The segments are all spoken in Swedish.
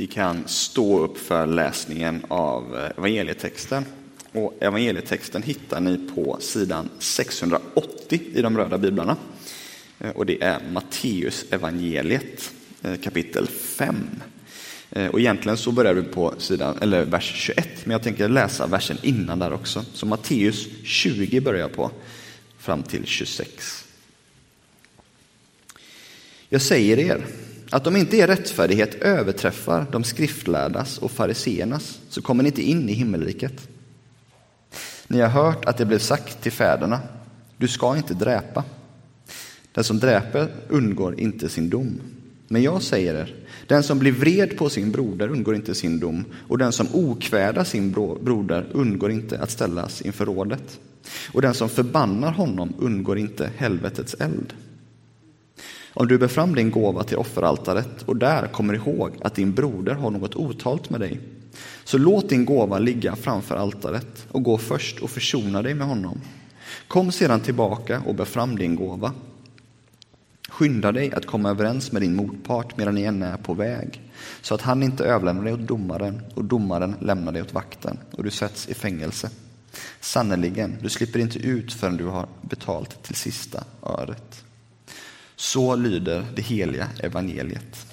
Vi kan stå upp för läsningen av eh, evangelietexten. Och evangelietexten hittar ni på sidan 680 i de röda biblarna. Eh, och det är Matteus evangeliet eh, kapitel 5. Och egentligen så börjar du på sidan, eller vers 21, men jag tänker läsa versen innan där också. Så Matteus 20 börjar jag på, fram till 26. Jag säger er, att om inte er rättfärdighet överträffar de skriftlärdas och fariseernas så kommer ni inte in i himmelriket. Ni har hört att det blev sagt till fäderna, du ska inte dräpa. Den som dräper undgår inte sin dom. Men jag säger er, den som blir vred på sin broder undgår inte sin dom och den som okvädar sin broder undgår inte att ställas inför rådet. Och den som förbannar honom undgår inte helvetets eld. Om du bär fram din gåva till offeraltaret och där kommer ihåg att din broder har något otalt med dig, så låt din gåva ligga framför altaret och gå först och försona dig med honom. Kom sedan tillbaka och bär fram din gåva. Skynda dig att komma överens med din motpart medan ni ännu är på väg, så att han inte överlämnar dig åt domaren och domaren lämnar dig åt vakten och du sätts i fängelse. Sannerligen, du slipper inte ut förrän du har betalt till sista öret. Så lyder det heliga evangeliet.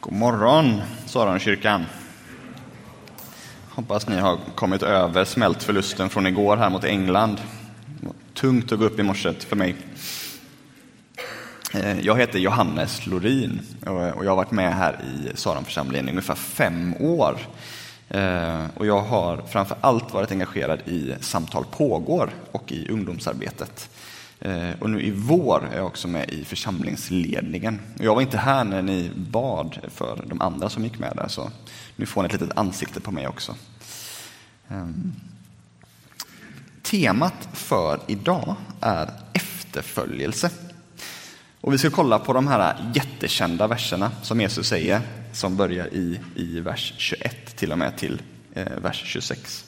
God morgon, Saronkyrkan. Hoppas ni har kommit över smältförlusten från igår här mot England. Tungt att gå upp i morse för mig. Eh, jag heter Johannes Lorin och jag har varit med här i Saronförsamlingen i ungefär fem år. Eh, och jag har framför allt varit engagerad i Samtal pågår och i ungdomsarbetet. Eh, och nu i vår är jag också med i församlingsledningen. Jag var inte här när ni bad för de andra som gick med där, så nu får ni ett litet ansikte på mig också. Ehm, temat för idag är efterföljelse. Och vi ska kolla på de här jättekända verserna som Jesus säger, som börjar i, i vers 21 till och med till eh, vers 26.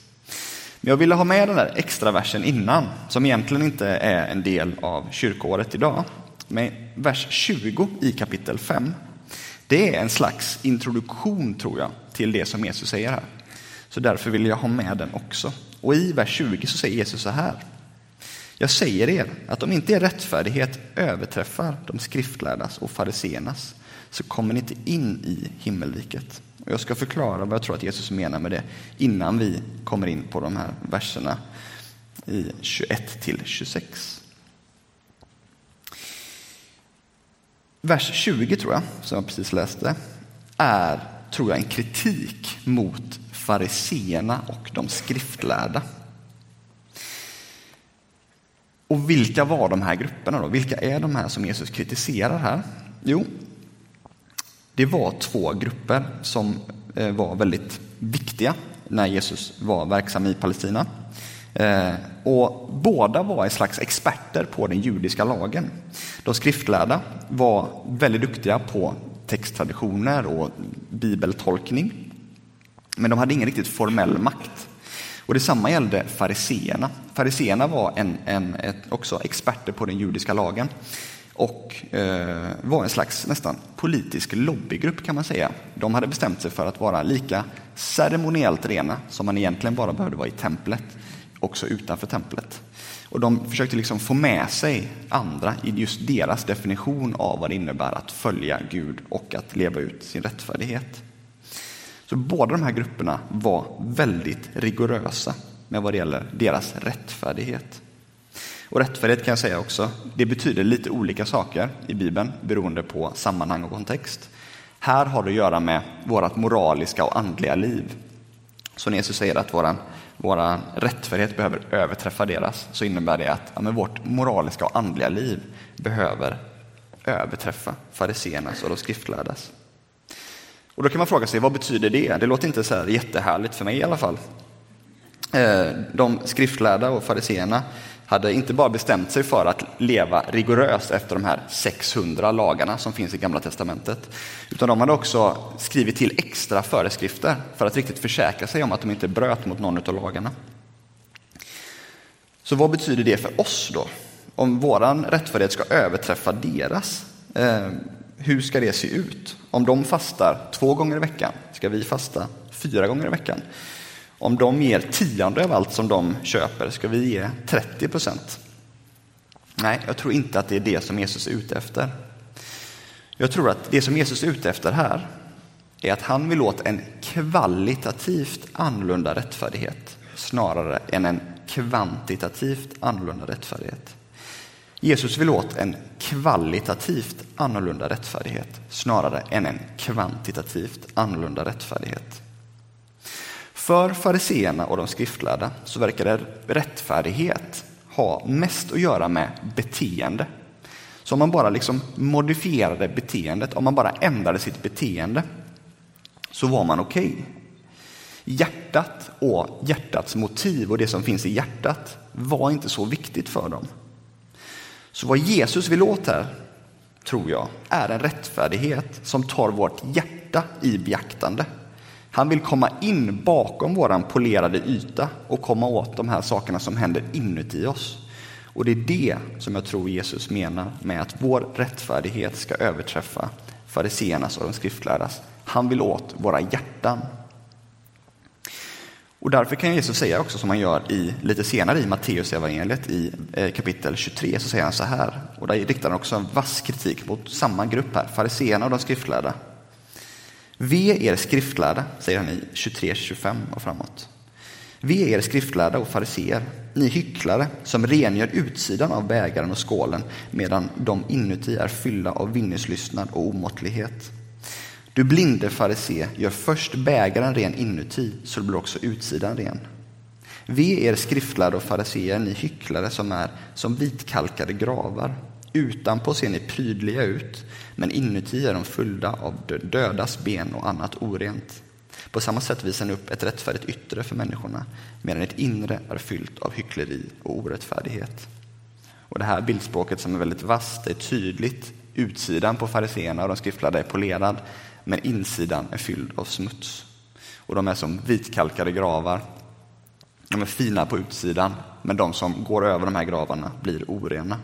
Men jag ville ha med den där extra versen innan, som egentligen inte är en del av kyrkoåret idag. Men vers 20 i kapitel 5, det är en slags introduktion, tror jag, till det som Jesus säger här. Så därför vill jag ha med den också. Och i vers 20 så säger Jesus så här. Jag säger er att om inte er rättfärdighet överträffar de skriftlärdas och fariseernas så kommer ni inte in i himmelriket. Och jag ska förklara vad jag tror att Jesus menar med det innan vi kommer in på de här verserna i 21 till 26. Vers 20 tror jag, som jag precis läste, är, tror jag, en kritik mot fariseerna och de skriftlärda. Och vilka var de här grupperna då? Vilka är de här som Jesus kritiserar här? Jo, det var två grupper som eh, var väldigt viktiga när Jesus var verksam i Palestina. Eh, och båda var ett slags experter på den judiska lagen. De skriftlärda var väldigt duktiga på texttraditioner och bibeltolkning. Men de hade ingen riktigt formell makt. Och detsamma gällde fariseerna. Fariseerna var en, en, ett, också experter på den judiska lagen och eh, var en slags nästan politisk lobbygrupp kan man säga. De hade bestämt sig för att vara lika ceremoniellt rena som man egentligen bara behövde vara i templet, också utanför templet. Och de försökte liksom få med sig andra i just deras definition av vad det innebär att följa Gud och att leva ut sin rättfärdighet. Så båda de här grupperna var väldigt rigorösa med vad det gäller deras rättfärdighet. Och rättfärdighet kan jag säga också, det betyder lite olika saker i Bibeln beroende på sammanhang och kontext. Här har det att göra med vårt moraliska och andliga liv. Så när Jesus säger att vår våra rättfärdighet behöver överträffa deras, så innebär det att ja, vårt moraliska och andliga liv behöver överträffa fariséernas och de skriftlärdas. Och då kan man fråga sig, vad betyder det? Det låter inte så här jättehärligt för mig i alla fall. Eh, de skriftlärda och fariséerna hade inte bara bestämt sig för att leva rigoröst efter de här 600 lagarna som finns i Gamla Testamentet, utan de hade också skrivit till extra föreskrifter för att riktigt försäkra sig om att de inte bröt mot någon av lagarna. Så vad betyder det för oss då? Om våran rättfärdighet ska överträffa deras, eh, hur ska det se ut? Om de fastar två gånger i veckan, ska vi fasta fyra gånger i veckan? Om de ger tionde av allt som de köper, ska vi ge 30 procent? Nej, jag tror inte att det är det som Jesus är ute efter. Jag tror att det som Jesus är ute efter här är att han vill åt en kvalitativt annorlunda rättfärdighet snarare än en kvantitativt annorlunda rättfärdighet. Jesus vill åt en kvalitativt annorlunda rättfärdighet snarare än en kvantitativt annorlunda rättfärdighet. För fariseerna och de skriftlärda så verkar rättfärdighet ha mest att göra med beteende. Så om man bara liksom modifierade beteendet, om man bara ändrade sitt beteende, så var man okej. Okay. Hjärtat och hjärtats motiv och det som finns i hjärtat var inte så viktigt för dem. Så vad Jesus vill åt här, tror jag, är en rättfärdighet som tar vårt hjärta i beaktande. Han vill komma in bakom våran polerade yta och komma åt de här sakerna som händer inuti oss. Och det är det som jag tror Jesus menar med att vår rättfärdighet ska överträffa fariseernas och de skriftlärdas. Han vill åt våra hjärtan. Och därför kan Jesus säga också som han gör i, lite senare i Matteus evangeliet i eh, kapitel 23, så säger han så här, och där riktar han också en vass kritik mot samma grupp här, fariseerna och de skriftlärda. Ve er skriftlärda, säger han i 23-25 och framåt. Ve er skriftlärda och fariseer, ni hycklare som rengör utsidan av bägaren och skålen medan de inuti är fyllda av vinningslystnad och omåttlighet. Du blinde farise gör först bägaren ren inuti så blir också utsidan ren. Ve er skriftlärda och fariseer, ni hycklare som är som vitkalkade gravar. Utanpå ser ni prydliga ut, men inuti är de fyllda av dödas ben och annat orent. På samma sätt visar ni upp ett rättfärdigt yttre för människorna, medan ert inre är fyllt av hyckleri och orättfärdighet. Och det här bildspråket som är väldigt vasst, är tydligt. Utsidan på fariseerna och de skriftlärda är polerad, men insidan är fylld av smuts. Och de är som vitkalkade gravar. De är fina på utsidan, men de som går över de här gravarna blir orena.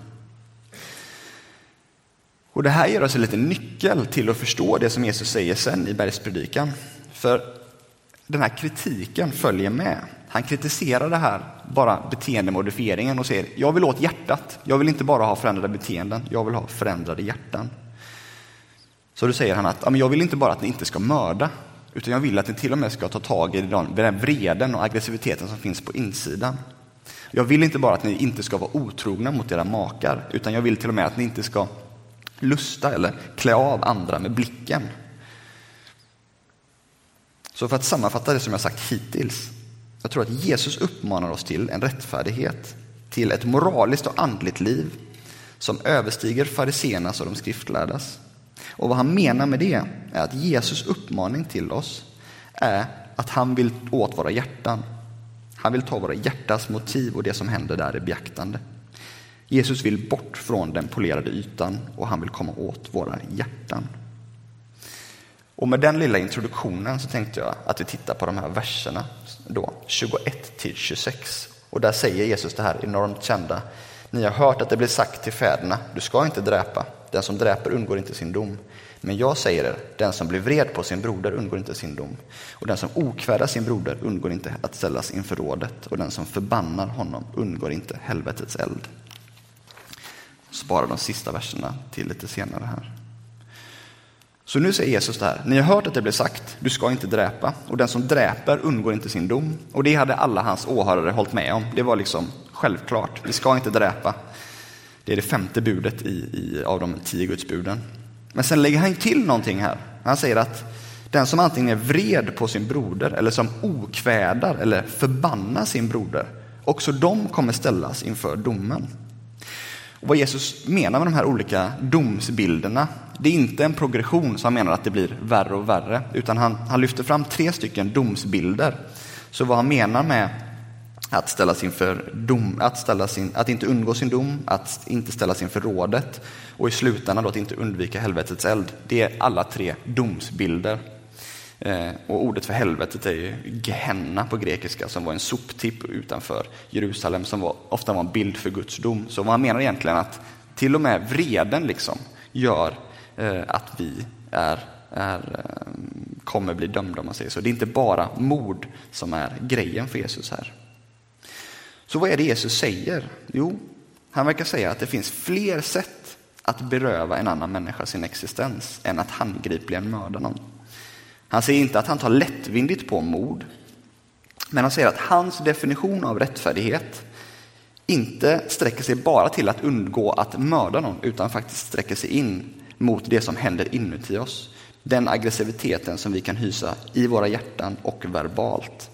Och Det här ger oss en liten nyckel till att förstå det som Jesus säger sen i bergspredikan. För den här kritiken följer med. Han kritiserar det här, bara beteendemodifieringen och säger jag vill åt hjärtat. Jag vill inte bara ha förändrade beteenden, jag vill ha förändrade hjärtan. Så då säger han att jag vill inte bara att ni inte ska mörda, utan jag vill att ni till och med ska ta tag i den vreden och aggressiviteten som finns på insidan. Jag vill inte bara att ni inte ska vara otrogna mot era makar, utan jag vill till och med att ni inte ska lusta eller klä av andra med blicken. Så för att sammanfatta det som jag sagt hittills. Jag tror att Jesus uppmanar oss till en rättfärdighet, till ett moraliskt och andligt liv som överstiger fariseernas och de skriftlärdas. Och vad han menar med det är att Jesus uppmaning till oss är att han vill åt våra hjärtan. Han vill ta våra hjärtas motiv och det som händer där i beaktande. Jesus vill bort från den polerade ytan och han vill komma åt våra hjärtan. Och med den lilla introduktionen så tänkte jag att vi tittar på de här verserna då, 21 till 26. Och där säger Jesus det här enormt kända. Ni har hört att det blir sagt till fäderna, du ska inte dräpa. Den som dräper undgår inte sin dom. Men jag säger er, den som blir vred på sin broder undgår inte sin dom. Och den som okvädar sin broder undgår inte att ställas inför rådet. Och den som förbannar honom undgår inte helvetets eld. Spara de sista verserna till lite senare här. Så nu säger Jesus det här, ni har hört att det blev sagt, du ska inte dräpa. Och den som dräper undgår inte sin dom. Och det hade alla hans åhörare hållit med om. Det var liksom självklart, vi ska inte dräpa. Det är det femte budet i, i, av de tio gudsbuden. Men sen lägger han till någonting här. Han säger att den som antingen är vred på sin broder eller som okvädar eller förbannar sin broder, också de kommer ställas inför domen. Och vad Jesus menar med de här olika domsbilderna, det är inte en progression som han menar att det blir värre och värre, utan han, han lyfter fram tre stycken domsbilder. Så vad han menar med att ställas inför dom, att, ställas in, att inte undgå sin dom, att inte ställas inför rådet och i slutändan då att inte undvika helvetets eld. Det är alla tre domsbilder. Eh, och ordet för helvetet är ju Gehenna på grekiska som var en soptipp utanför Jerusalem som var, ofta var en bild för Guds dom. Så man menar egentligen att till och med vreden liksom gör eh, att vi är är, eh, kommer bli dömda om man säger så. Det är inte bara mord som är grejen för Jesus här. Så vad är det Jesus säger? Jo, han verkar säga att det finns fler sätt att beröva en annan människa sin existens än att handgripligen mörda någon. Han säger inte att han tar lättvindigt på mord, men han säger att hans definition av rättfärdighet inte sträcker sig bara till att undgå att mörda någon, utan faktiskt sträcker sig in mot det som händer inuti oss. Den aggressiviteten som vi kan hysa i våra hjärtan och verbalt.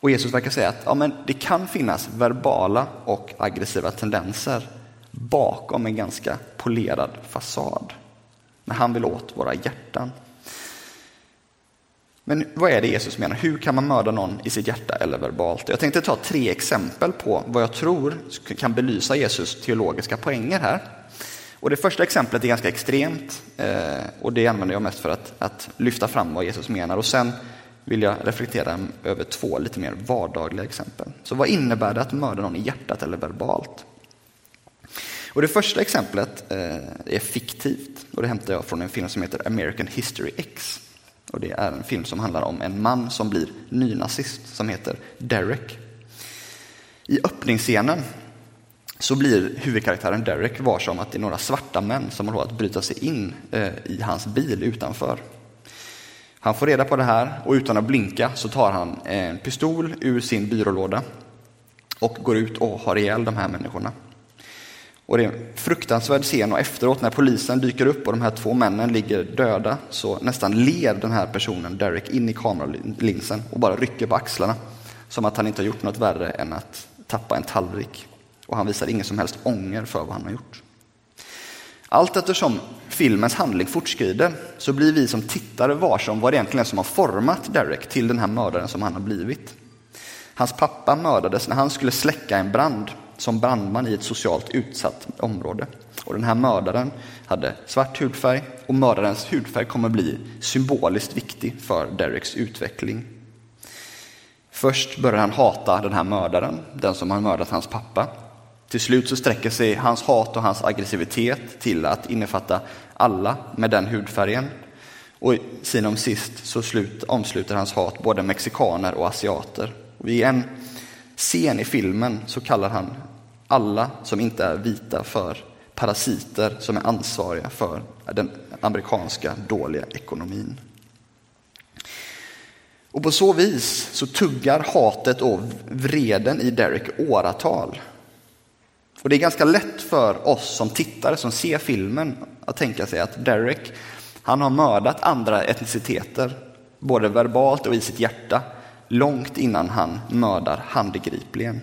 Och Jesus verkar säga att ja, men det kan finnas verbala och aggressiva tendenser bakom en ganska polerad fasad. Men han vill åt våra hjärtan. Men vad är det Jesus menar? Hur kan man mörda någon i sitt hjärta eller verbalt? Jag tänkte ta tre exempel på vad jag tror kan belysa Jesus teologiska poänger här. Och det första exemplet är ganska extremt eh, och det använder jag mest för att, att lyfta fram vad Jesus menar. Och sen vill jag reflektera över två lite mer vardagliga exempel. Så vad innebär det att mörda någon i hjärtat eller verbalt? Och det första exemplet eh, är fiktivt och det hämtar jag från en film som heter American History X. Och det är en film som handlar om en man som blir nynazist som heter Derek. I öppningsscenen så blir huvudkaraktären Derek varsom att det är några svarta män som har att bryta sig in eh, i hans bil utanför. Han får reda på det här och utan att blinka så tar han en pistol ur sin byrålåda och går ut och har ihjäl de här människorna. Och det är en fruktansvärd scen och efteråt när polisen dyker upp och de här två männen ligger döda så nästan ler den här personen, Derek, in i kameralinsen och bara rycker på axlarna. Som att han inte har gjort något värre än att tappa en tallrik. Och han visar ingen som helst ånger för vad han har gjort. Allt eftersom filmens handling fortskrider så blir vi som tittare varsom vad det egentligen är som har format Derek till den här mördaren som han har blivit. Hans pappa mördades när han skulle släcka en brand som brandman i ett socialt utsatt område. Och den här mördaren hade svart hudfärg och mördarens hudfärg kommer bli symboliskt viktig för Dereks utveckling. Först börjar han hata den här mördaren, den som har mördat hans pappa. Till slut så sträcker sig hans hat och hans aggressivitet till att innefatta alla med den hudfärgen. Och sinom sist så slut, omsluter hans hat både mexikaner och asiater. Och I en scen i filmen så kallar han alla som inte är vita för parasiter som är ansvariga för den amerikanska dåliga ekonomin. Och på så vis så tuggar hatet och vreden i Derek åratal. Och det är ganska lätt för oss som tittare som ser filmen att tänka sig att Derek, han har mördat andra etniciteter, både verbalt och i sitt hjärta, långt innan han mördar handgripligen.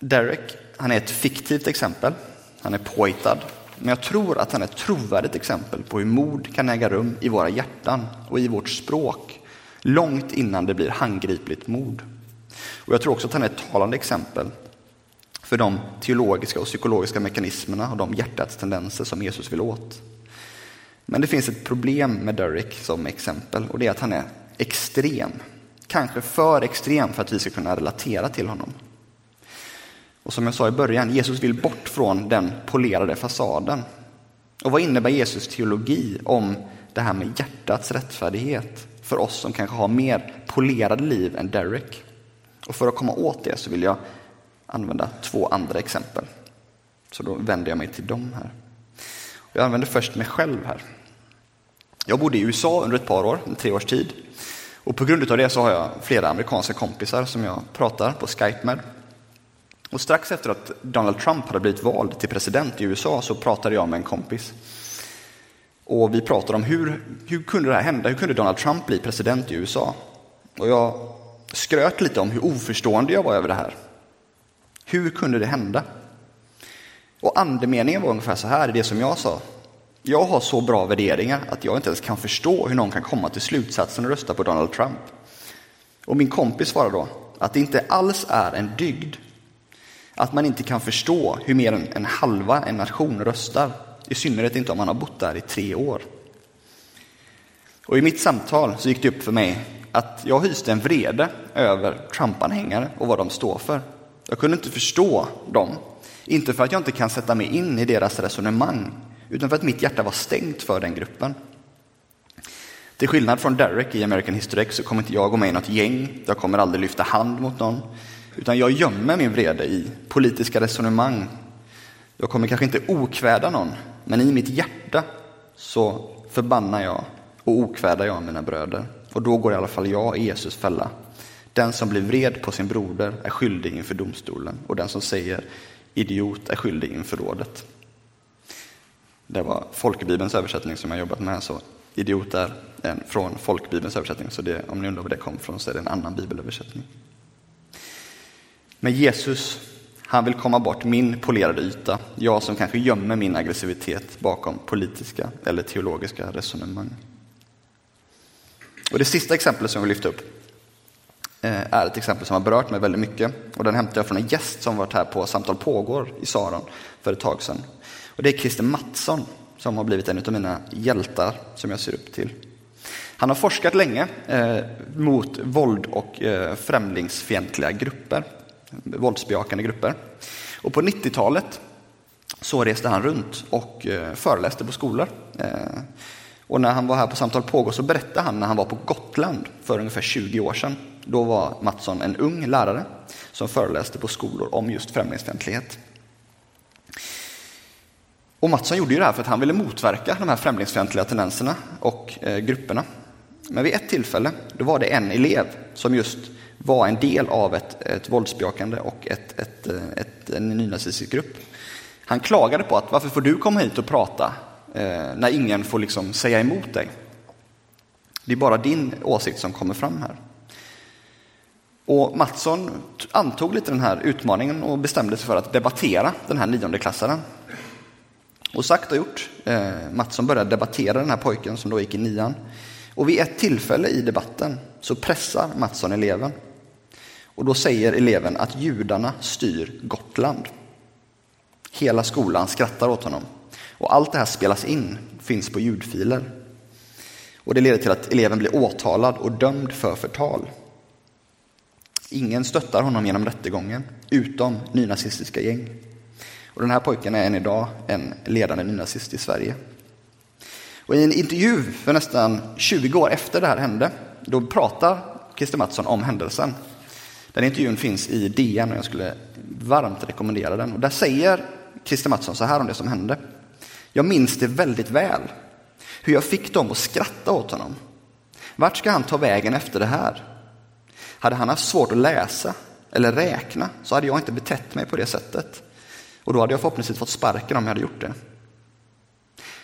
Derek, han är ett fiktivt exempel. Han är påhittad. Men jag tror att han är ett trovärdigt exempel på hur mord kan äga rum i våra hjärtan och i vårt språk långt innan det blir handgripligt mord. Och jag tror också att han är ett talande exempel för de teologiska och psykologiska mekanismerna och de hjärtats tendenser som Jesus vill åt. Men det finns ett problem med Derek som exempel och det är att han är extrem. Kanske för extrem för att vi ska kunna relatera till honom. Och som jag sa i början, Jesus vill bort från den polerade fasaden. Och vad innebär Jesus teologi om det här med hjärtats rättfärdighet för oss som kanske har mer polerade liv än Derek? Och för att komma åt det så vill jag använda två andra exempel. Så då vänder jag mig till dem här. Jag använder först mig själv här. Jag bodde i USA under ett par år, tre års tid. Och på grund av det så har jag flera amerikanska kompisar som jag pratar på Skype med. Och strax efter att Donald Trump hade blivit vald till president i USA så pratade jag med en kompis. Och vi pratade om hur, hur kunde det här hända? Hur kunde Donald Trump bli president i USA? Och jag skröt lite om hur oförstående jag var över det här. Hur kunde det hända? Och andemeningen var ungefär så här, det som jag sa. Jag har så bra värderingar att jag inte ens kan förstå hur någon kan komma till slutsatsen att rösta på Donald Trump. Och min kompis svarade då att det inte alls är en dygd att man inte kan förstå hur mer än en halva en nation röstar. I synnerhet inte om man har bott där i tre år. Och i mitt samtal så gick det upp för mig att jag hyste en vrede över Trump-anhängare och vad de står för. Jag kunde inte förstå dem. Inte för att jag inte kan sätta mig in i deras resonemang, utan för att mitt hjärta var stängt för den gruppen. Till skillnad från Derek i American History X så kommer inte jag gå med i något gäng, jag kommer aldrig lyfta hand mot någon, utan jag gömmer min vrede i politiska resonemang. Jag kommer kanske inte okväda någon, men i mitt hjärta så förbannar jag och okvädar jag mina bröder. Och då går i alla fall jag i Jesus fälla. Den som blir vred på sin broder är skyldig inför domstolen och den som säger idiot är skyldig inför rådet. Det var folkbibelns översättning som jag jobbat med, så idiot är en från folkbibelns översättning, så det, om ni undrar var det kom från så är det en annan bibelöversättning. Men Jesus, han vill komma bort min polerade yta, jag som kanske gömmer min aggressivitet bakom politiska eller teologiska resonemang. Och det sista exemplet som jag vill lyfta upp eh, är ett exempel som har berört mig väldigt mycket. Och den hämtar jag från en gäst som varit här på Samtal pågår i Saron för ett tag sedan. Och det är Christer Mattsson som har blivit en av mina hjältar som jag ser upp till. Han har forskat länge eh, mot våld och eh, främlingsfientliga grupper, våldsbejakande grupper. Och på 90-talet så reste han runt och eh, föreläste på skolor. Eh, och när han var här på Samtal pågår så berättade han när han var på Gotland för ungefär 20 år sedan. Då var Mattsson en ung lärare som föreläste på skolor om just främlingsfientlighet. Och Mattsson gjorde ju det här för att han ville motverka de här främlingsfientliga tendenserna och eh, grupperna. Men vid ett tillfälle, då var det en elev som just var en del av ett, ett våldsbejakande och ett, ett, ett, ett, en nynazistisk grupp. Han klagade på att varför får du komma hit och prata eh, när ingen får liksom säga emot dig? Det är bara din åsikt som kommer fram här. Och Mattsson antog lite den här utmaningen och bestämde sig för att debattera den här niondeklassaren. Och sagt och gjort. Eh, Mattsson började debattera den här pojken som då gick i nian. Och vid ett tillfälle i debatten så pressar Mattsson eleven. Och då säger eleven att judarna styr Gotland. Hela skolan skrattar åt honom. Och allt det här spelas in, finns på ljudfiler. Och det leder till att eleven blir åtalad och dömd för förtal. Ingen stöttar honom genom rättegången, utom nynazistiska gäng. Och den här pojken är än idag en ledande nynazist i Sverige. Och I en intervju för nästan 20 år efter det här hände, då pratar Christer Mattsson om händelsen. Den intervjun finns i DN och jag skulle varmt rekommendera den. Och där säger Christer Mattsson så här om det som hände. Jag minns det väldigt väl, hur jag fick dem att skratta åt honom. Vart ska han ta vägen efter det här? Hade han haft svårt att läsa eller räkna så hade jag inte betett mig på det sättet. Och då hade jag förhoppningsvis fått sparken om jag hade gjort det.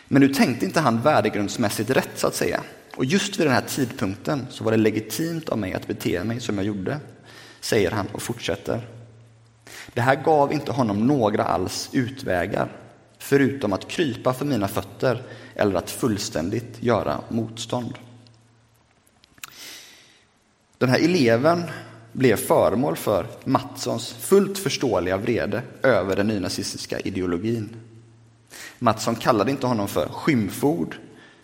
Men nu tänkte inte han värdegrundsmässigt rätt så att säga. Och just vid den här tidpunkten så var det legitimt av mig att bete mig som jag gjorde, säger han och fortsätter. Det här gav inte honom några alls utvägar, förutom att krypa för mina fötter eller att fullständigt göra motstånd. Den här eleven blev föremål för Mattssons fullt förståeliga vrede över den nynazistiska ideologin. Mattsson kallade inte honom för skymford,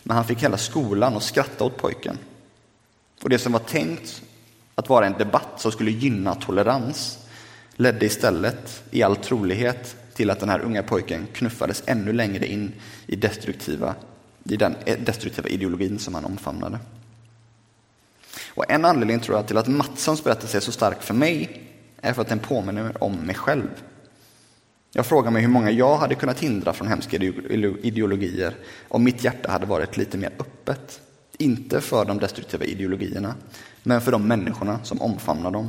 men han fick hela skolan att skratta åt pojken. Och det som var tänkt att vara en debatt som skulle gynna tolerans ledde istället i all trolighet till att den här unga pojken knuffades ännu längre in i, destruktiva, i den eh, destruktiva ideologin som han omfamnade. Och en anledning tror jag till att Mattssons berättelse är så stark för mig är för att den påminner om mig själv. Jag frågar mig hur många jag hade kunnat hindra från hemska ideologier om mitt hjärta hade varit lite mer öppet. Inte för de destruktiva ideologierna, men för de människorna som omfamnar dem.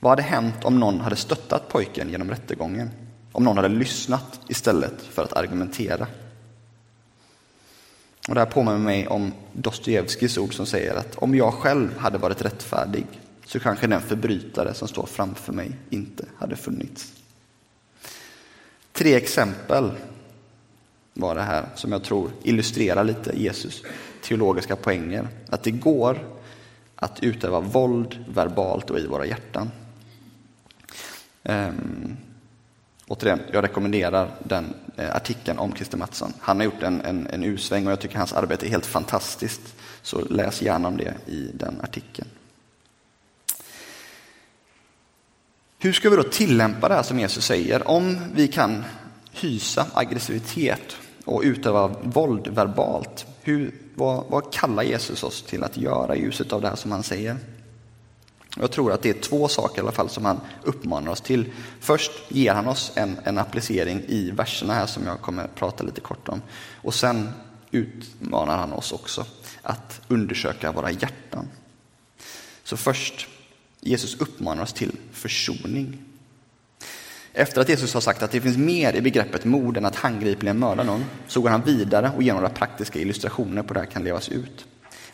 Vad hade hänt om någon hade stöttat pojken genom rättegången? Om någon hade lyssnat istället för att argumentera? Och det här påminner mig om Dostojevskijs ord som säger att om jag själv hade varit rättfärdig så kanske den förbrytare som står framför mig inte hade funnits. Tre exempel var det här som jag tror illustrerar lite Jesus teologiska poänger. Att det går att utöva våld verbalt och i våra hjärtan. Um, återigen, jag rekommenderar den eh, artikeln om Christer Mattsson. Han har gjort en, en, en U-sväng och jag tycker hans arbete är helt fantastiskt. Så läs gärna om det i den artikeln. Hur ska vi då tillämpa det här som Jesus säger? Om vi kan hysa aggressivitet och utöva våld verbalt, hur, vad, vad kallar Jesus oss till att göra i ljuset av det här som han säger? Jag tror att det är två saker i alla fall som han uppmanar oss till. Först ger han oss en, en applicering i verserna här som jag kommer prata lite kort om. Och sen utmanar han oss också att undersöka våra hjärtan. Så först, Jesus uppmanar oss till försoning. Efter att Jesus har sagt att det finns mer i begreppet mord än att handgripligen mörda någon, så går han vidare och ger några praktiska illustrationer på hur det här kan levas ut.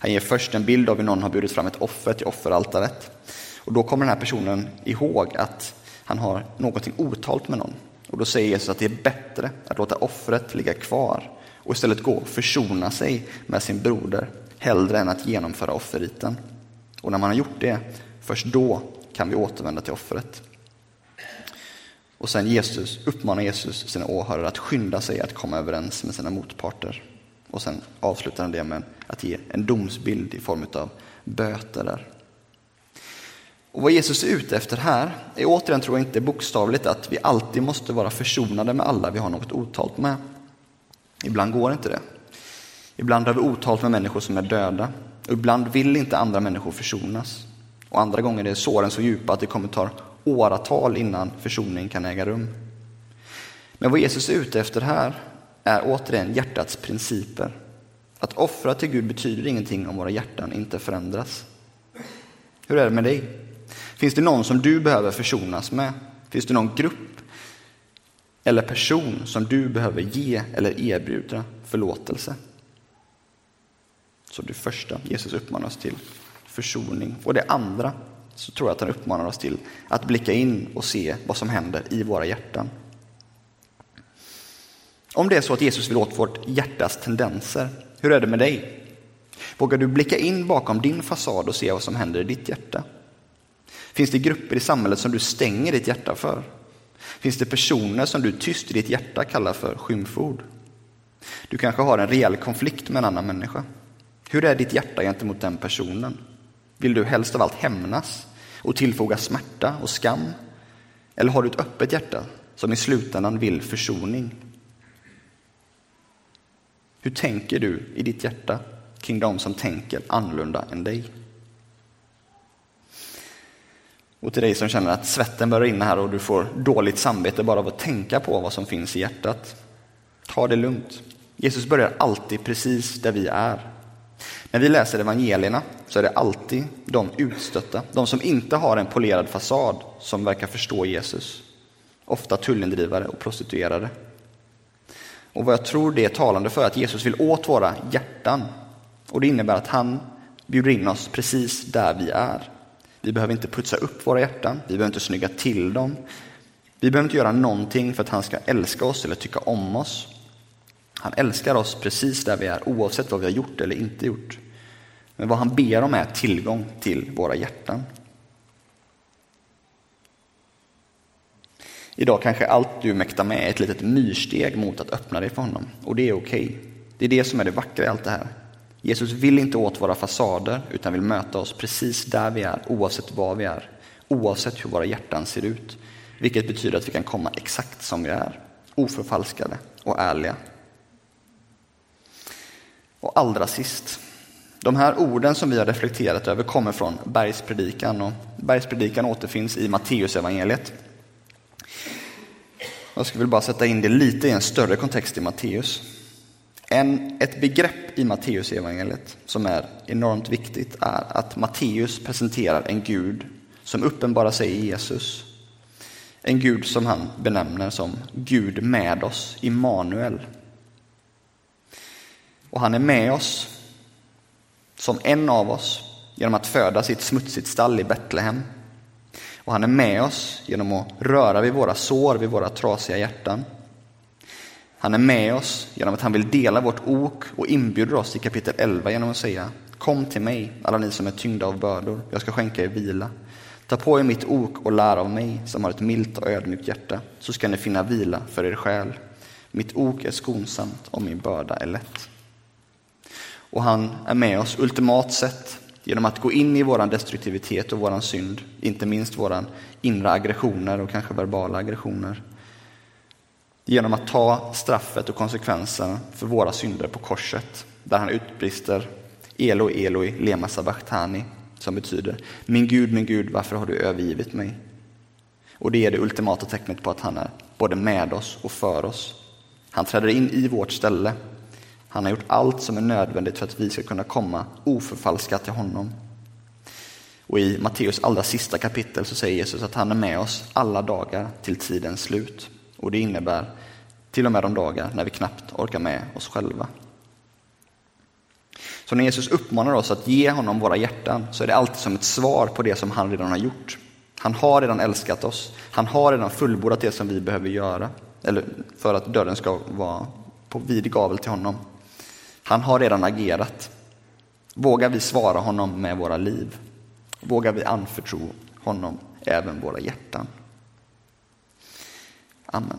Han ger först en bild av hur någon har burit fram ett offer till offeraltaret. Och då kommer den här personen ihåg att han har någonting otalt med någon. Och då säger Jesus att det är bättre att låta offret ligga kvar och istället gå och försona sig med sin broder hellre än att genomföra offerriten. Och när man har gjort det, först då kan vi återvända till offret. Och sen Jesus, uppmanar Jesus sina åhörare att skynda sig att komma överens med sina motparter. Och sen avslutar han det med att ge en domsbild i form av böter där. Och vad Jesus är ute efter här är återigen, tror jag inte bokstavligt, att vi alltid måste vara försonade med alla vi har något otalt med. Ibland går inte det. Ibland har vi otalt med människor som är döda. Och ibland vill inte andra människor försonas. Och andra gånger är såren så djupa att det kommer ta åratal innan försoning kan äga rum. Men vad Jesus är ute efter här är återigen hjärtats principer. Att offra till Gud betyder ingenting om våra hjärtan inte förändras. Hur är det med dig? Finns det någon som du behöver försonas med? Finns det någon grupp eller person som du behöver ge eller erbjuda förlåtelse? Så det första Jesus uppmanar oss till, försoning. Och det andra så tror jag att han uppmanar oss till att blicka in och se vad som händer i våra hjärtan. Om det är så att Jesus vill åt vårt hjärtas tendenser, hur är det med dig? Vågar du blicka in bakom din fasad och se vad som händer i ditt hjärta? Finns det grupper i samhället som du stänger ditt hjärta för? Finns det personer som du tyst i ditt hjärta kallar för skymford? Du kanske har en rejäl konflikt med en annan människa. Hur är ditt hjärta gentemot den personen? Vill du helst av allt hämnas och tillfoga smärta och skam? Eller har du ett öppet hjärta som i slutändan vill försoning? Hur tänker du i ditt hjärta kring de som tänker annorlunda än dig? Och till dig som känner att svetten börjar rinna här och du får dåligt samvete bara av att tänka på vad som finns i hjärtat. Ta det lugnt. Jesus börjar alltid precis där vi är. När vi läser evangelierna så är det alltid de utstötta, de som inte har en polerad fasad, som verkar förstå Jesus. Ofta tullindrivare och prostituerade. Och vad jag tror det är talande för att Jesus vill åt våra hjärtan. Och det innebär att han bjuder in oss precis där vi är. Vi behöver inte putsa upp våra hjärtan, vi behöver inte snygga till dem. Vi behöver inte göra någonting för att han ska älska oss eller tycka om oss. Han älskar oss precis där vi är, oavsett vad vi har gjort eller inte gjort. Men vad han ber om är tillgång till våra hjärtan. Idag kanske allt du mäktar med är ett litet myrsteg mot att öppna dig för honom. Och det är okej. Okay. Det är det som är det vackra i allt det här. Jesus vill inte åt våra fasader utan vill möta oss precis där vi är, oavsett var vi är, oavsett hur våra hjärtan ser ut. Vilket betyder att vi kan komma exakt som vi är, oförfalskade och ärliga. Och allra sist, de här orden som vi har reflekterat över kommer från Bergspredikan och Bergspredikan återfinns i Matteusevangeliet. Jag skulle bara sätta in det lite i en större kontext i Matteus. En, ett begrepp i Matteusevangeliet som är enormt viktigt är att Matteus presenterar en Gud som uppenbarar sig i Jesus. En Gud som han benämner som Gud med oss, Immanuel. Och han är med oss som en av oss genom att födas i ett smutsigt stall i Betlehem. Och han är med oss genom att röra vid våra sår, vid våra trasiga hjärtan. Han är med oss genom att han vill dela vårt ok och inbjuder oss i kapitel 11 genom att säga Kom till mig, alla ni som är tyngda av bördor, jag ska skänka er vila. Ta på er mitt ok och lär av mig som har ett milt och ödmjukt hjärta, så ska ni finna vila för er själ. Mitt ok är skonsamt och min börda är lätt. Och han är med oss ultimat sett Genom att gå in i vår destruktivitet och vår synd, inte minst våra inre aggressioner och kanske verbala aggressioner. Genom att ta straffet och konsekvenserna för våra synder på korset, där han utbrister Elo Eloi, lema sabachthani, som betyder Min Gud, min Gud, varför har du övergivit mig? Och det är det ultimata tecknet på att han är både med oss och för oss. Han träder in i vårt ställe. Han har gjort allt som är nödvändigt för att vi ska kunna komma oförfalskat till honom. Och i Matteus allra sista kapitel så säger Jesus att han är med oss alla dagar till tidens slut. Och det innebär till och med de dagar när vi knappt orkar med oss själva. Så när Jesus uppmanar oss att ge honom våra hjärtan så är det alltid som ett svar på det som han redan har gjort. Han har redan älskat oss. Han har redan fullbordat det som vi behöver göra eller för att dörren ska vara på vid gavel till honom. Han har redan agerat. Vågar vi svara honom med våra liv? Vågar vi anförtro honom även våra hjärtan? Amen.